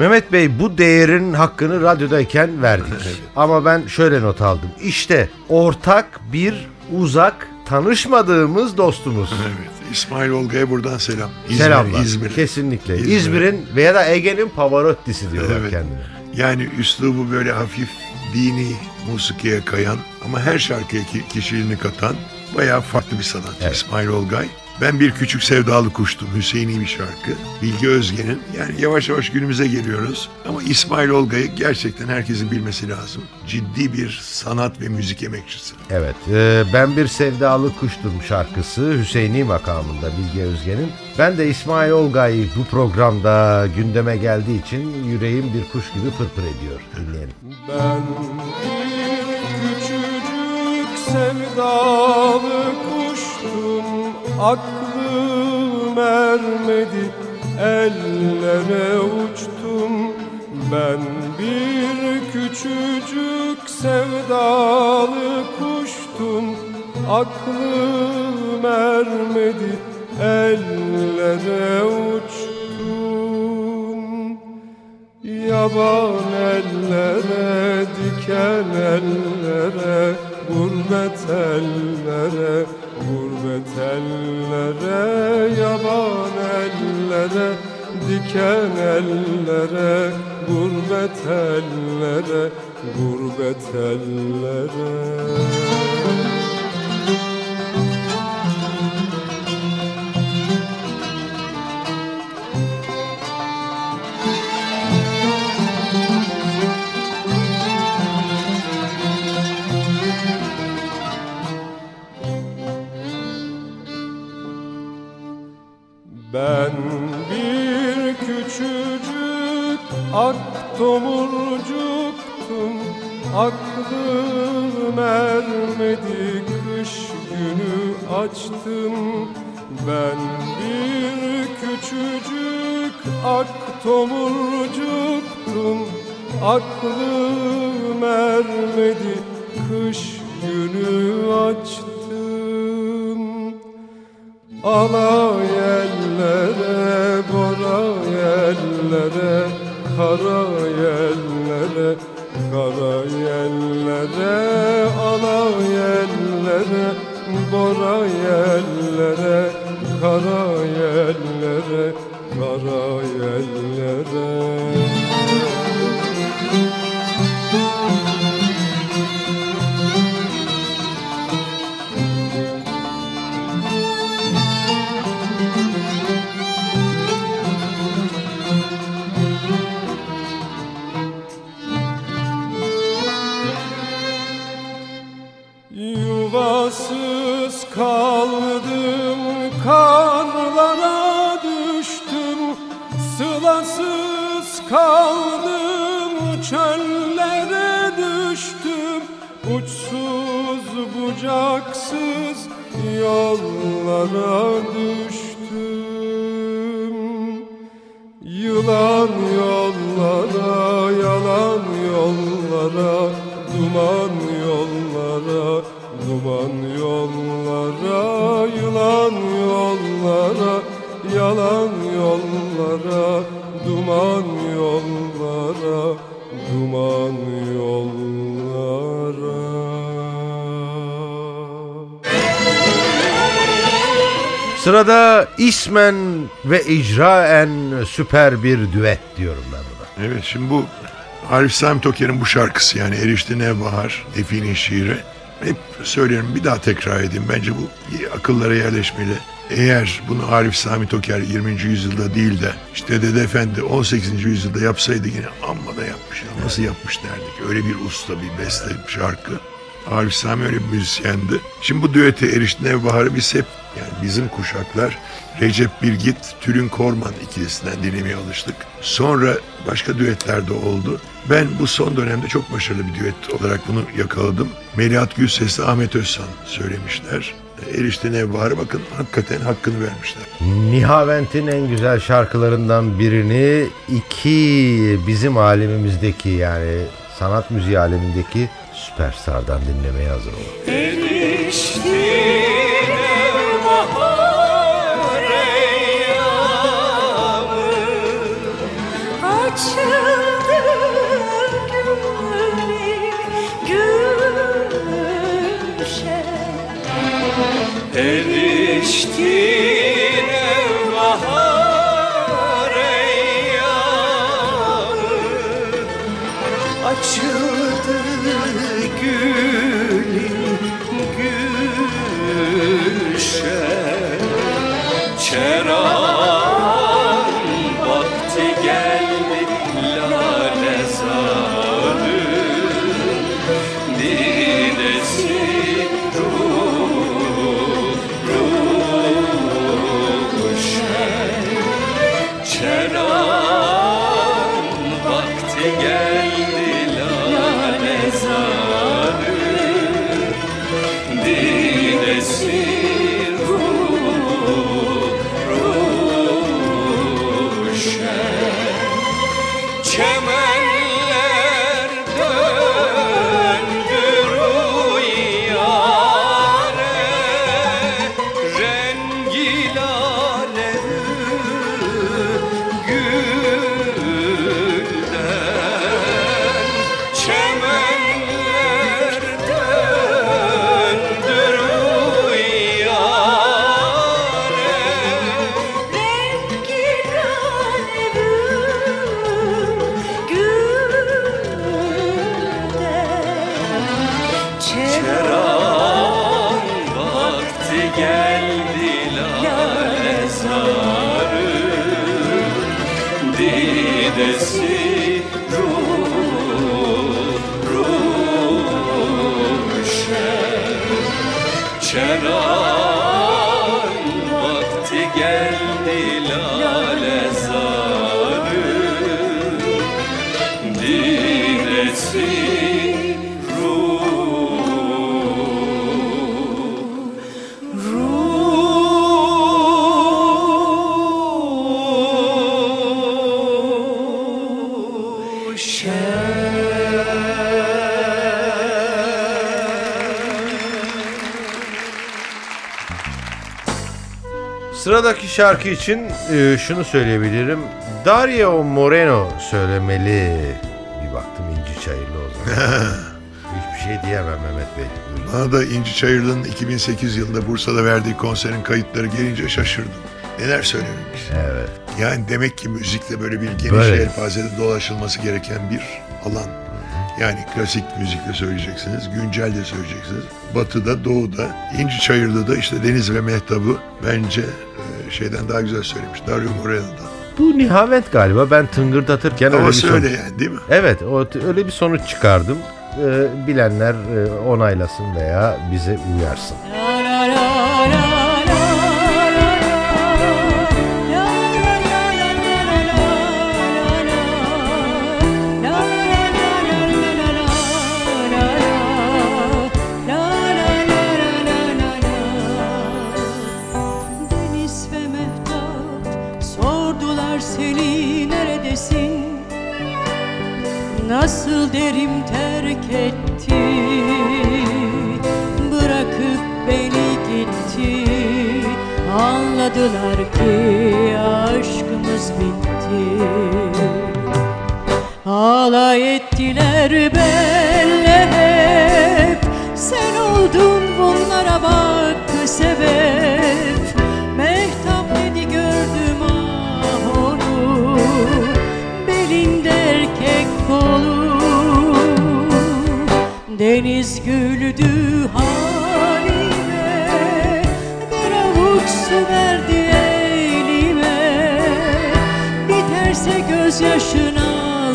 Mehmet Bey bu değerin hakkını radyodayken verdik. Ama ben şöyle not aldım. İşte ortak bir uzak tanışmadığımız dostumuz. Evet. İsmail Olga'ya buradan selam. İzmir, Selamlar. İzmir. Kesinlikle. İzmir. İzmir'in veya da Ege'nin Pavarotti'si diyorlar Evet. kendine. Yani üslubu böyle hafif dini musikiye kayan ama her şarkıya ki- kişiliğini katan bayağı farklı bir sanatçı Evet. İsmail Olgay. Ben bir küçük sevdalı kuştum. Hüseyin'i bir şarkı. Bilge Özgen'in. Yani yavaş yavaş günümüze geliyoruz. Ama İsmail Olgay'ı gerçekten herkesin bilmesi lazım. Ciddi bir sanat ve müzik emekçisi. Evet. e, ben bir sevdalı kuştum şarkısı Hüseyini makamında Bilge Özgen'in. Ben de İsmail Olgay bu programda gündeme geldiği için yüreğim bir kuş gibi pırpır ediyor. Dinleyelim. Ben bir küçücük sevdalı kuştum Aklım ermedi ellere uçtum. Ben bir küçücük sevdalı kuştum. Aklım ermedi ellere uçtum. Yaban ellere, diken ellere, gurbet ellere, gurbet ellere, yaban ellere, diken ellere, gurbet ellere, gurbet ellere. Ben bir küçücük ak tomurcuktum. Aklım ermedi kış günü açtım. Ben bir küçücük ak tomurcuktum. Aklım ermedi kış günü açtım Alay ellere, bora ellere, kara ellere, kara ellere, alay ellere, bora ellere, kara ellere, kara ellere. Sılasız kaldım, çöllere düştüm. Uçsuz bucaksız yollara düştüm. Yılan yollara, yalan yollara, duman yollara, duman yollara, yılan yollara, yalan yollara, duman yollara, duman yollara. Sırada ismen ve icraen süper bir düet diyorum ben buna. Evet şimdi bu Arif Sami Toker'in bu şarkısı yani Erişte Nevbahar, Define şiiri. Hep söylerim bir daha tekrar edeyim. Bence bu akıllara yerleşmeli. Eğer bunu Arif Sami Toker 20. yüzyılda değil de işte Dede Efendi 18. yüzyılda yapsaydı yine amma da yapmış. Ya. Nasıl yapmış derdik. Öyle bir usta bir beste bir şarkı. Arif Sami öyle bir müzisyendi. Şimdi bu düete Erişte Nevbahar'ı biz hep yani bizim kuşaklar Recep Bilgit, Tülin Korman ikilisinden dinlemeye alıştık. Sonra başka düetler de oldu. Ben bu son dönemde çok başarılı bir düet olarak bunu yakaladım. Melihat Gülses'le Ahmet Özsan söylemişler. Erişte Nevbahar'ı bakın hakikaten hakkını vermişler. Nihavent'in en güzel şarkılarından birini iki bizim alemimizdeki yani sanat müziği alemindeki süperstardan dinlemeye hazır olun. açıldı Amen. Sıradaki şarkı için e, şunu söyleyebilirim. Dario Moreno söylemeli. Bir baktım İnci Çayırlı o zaman. Hiçbir şey diyemem Mehmet Bey. Bana da İnci Çayırlı'nın 2008 yılında Bursa'da verdiği konserin kayıtları gelince şaşırdım. Neler söylememiş. Evet. Yani demek ki müzikle böyle bir geniş Böyle. yelpazede dolaşılması gereken bir alan. Yani klasik müzikle söyleyeceksiniz, güncel de söyleyeceksiniz. Batı'da, Doğu'da, İnci Çayır'da da işte Deniz ve Mehtap'ı bence e, şeyden daha güzel söylemiş. Dario Moreno'dan. Bu nihavet galiba ben tıngırdatırken öyle bir sonuç. öyle yani değil mi? Evet o, öyle bir sonuç çıkardım. Ee, bilenler e, onaylasın veya bize uyarsın. Deniz Alay ettiler benle hep Sen oldun bunlara bak sebep. Mehtap dedi gördüm ah onu. Belinde erkek kolu Deniz güldü halime. Bir avuç su verdi elime. Biterse gözyaşın al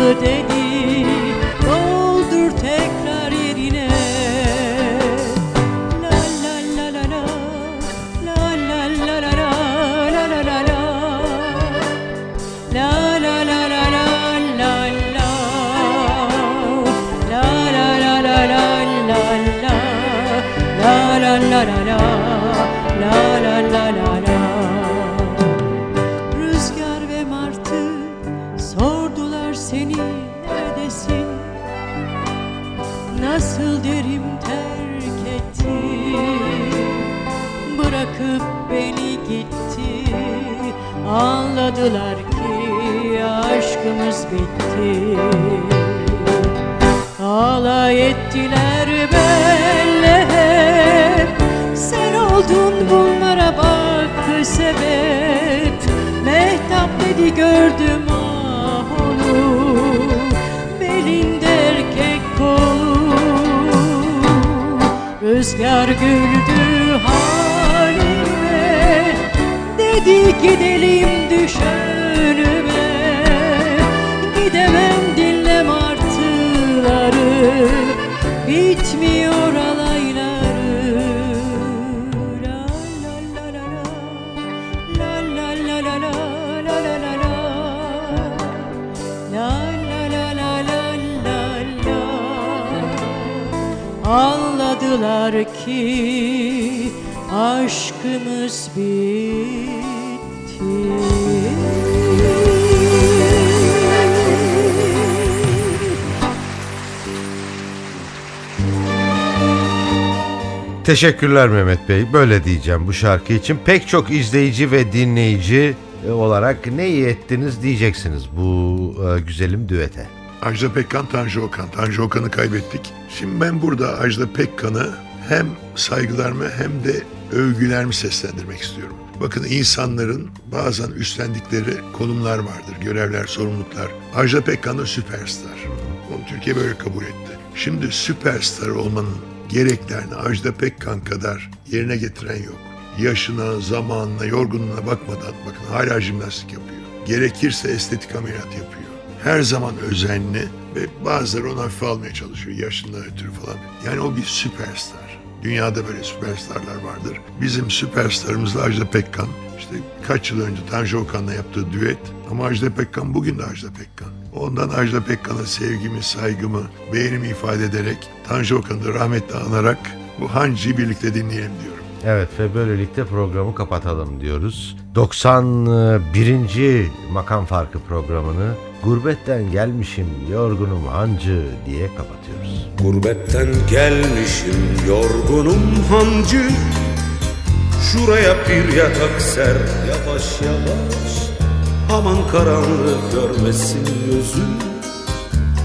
dedi sebep. Mehtap dedi gördüm ah onu. Belinde erkek kolu Rüzgar güldü halime. Dedi gidelim düş önüme. Gidemem dinle martıları Bitmiyor ki aşkımız bitti Teşekkürler Mehmet Bey. Böyle diyeceğim bu şarkı için. Pek çok izleyici ve dinleyici olarak ne iyi ettiniz diyeceksiniz bu e, güzelim düete. Ajda Pekkan, Tanju Okan. Tanju Okan'ı kaybettik. Şimdi ben burada Ajda Pekkan'ı hem saygılarımı hem de övgülerimi seslendirmek istiyorum. Bakın insanların bazen üstlendikleri konumlar vardır, görevler, sorumluluklar. Ajda Pekkan da süperstar. Onu Türkiye böyle kabul etti. Şimdi süperstar olmanın gereklerini Ajda Pekkan kadar yerine getiren yok. Yaşına, zamanına, yorgunluğuna bakmadan bakın hala jimnastik yapıyor. Gerekirse estetik ameliyat yapıyor her zaman özenli ve bazıları onu hafife almaya çalışıyor yaşından ötürü falan. Yani o bir süperstar. Dünyada böyle süperstarlar vardır. Bizim süperstarımız da Ajda Pekkan. İşte kaç yıl önce Tanju Okan'la yaptığı düet. Ama Ajda Pekkan bugün de Ajda Pekkan. Ondan Ajda Pekkan'a sevgimi, saygımı, beğenimi ifade ederek Tanju Okan'ı rahmetle anarak bu Hancı'yı birlikte dinleyelim diyorum. Evet ve böylelikle programı kapatalım diyoruz. 91. Makam Farkı programını Gurbetten gelmişim yorgunum hancı diye kapatıyoruz. Gurbetten gelmişim yorgunum hancı. Şuraya bir yatak ser yavaş yavaş. Aman karanlık görmesin gözüm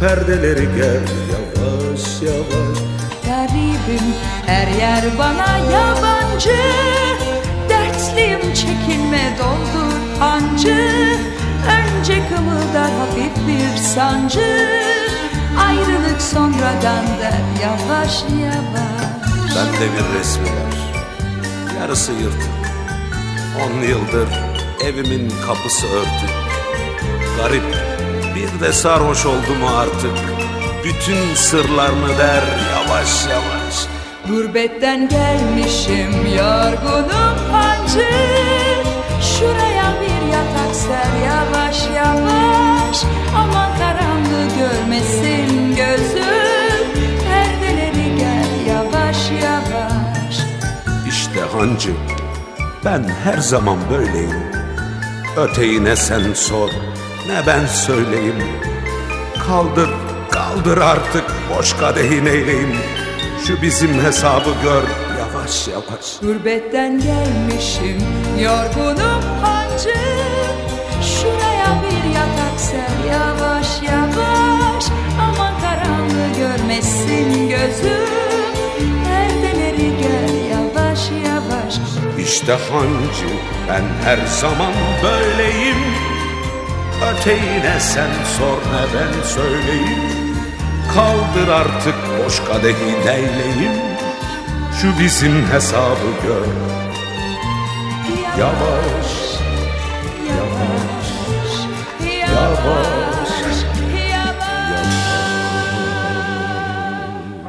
Perdeleri gel yavaş yavaş. Garibim her yer bana yabancı. Dertliyim çekinme doldur hancı Önce kımıldar hafif bir sancı. Ayrılık sonradan der yavaş yavaş. Bende bir resmi var Yarısı yırtık On yıldır evimin kapısı örtük Garip bir de sarhoş oldu mu artık. Bütün sırlarını der yavaş yavaş. Gurbetten gelmişim yorgunum hancı. Şuraya bir yatak ser yavaş yavaş Aman karanlığı görmesin gözüm. Perdeleri gel yavaş yavaş. İşte hancı ben her zaman böyleyim. Öteyi ne sen sor ne ben söyleyeyim? Kaldır kaldır artık boş kadehin eyleyim Şu bizim hesabı gör yavaş yavaş. Gurbetten gelmişim yorgunum hancı görmesin gözüm Perdeleri gel yavaş yavaş. İşte hancı ben her zaman böyleyim. Öteyi ne sen sor ne ben söyleyeyim? Kaldır artık boş kadehi neyleyim Şu bizim hesabı gör. Yavaş Yavaş Yavaş Yavaş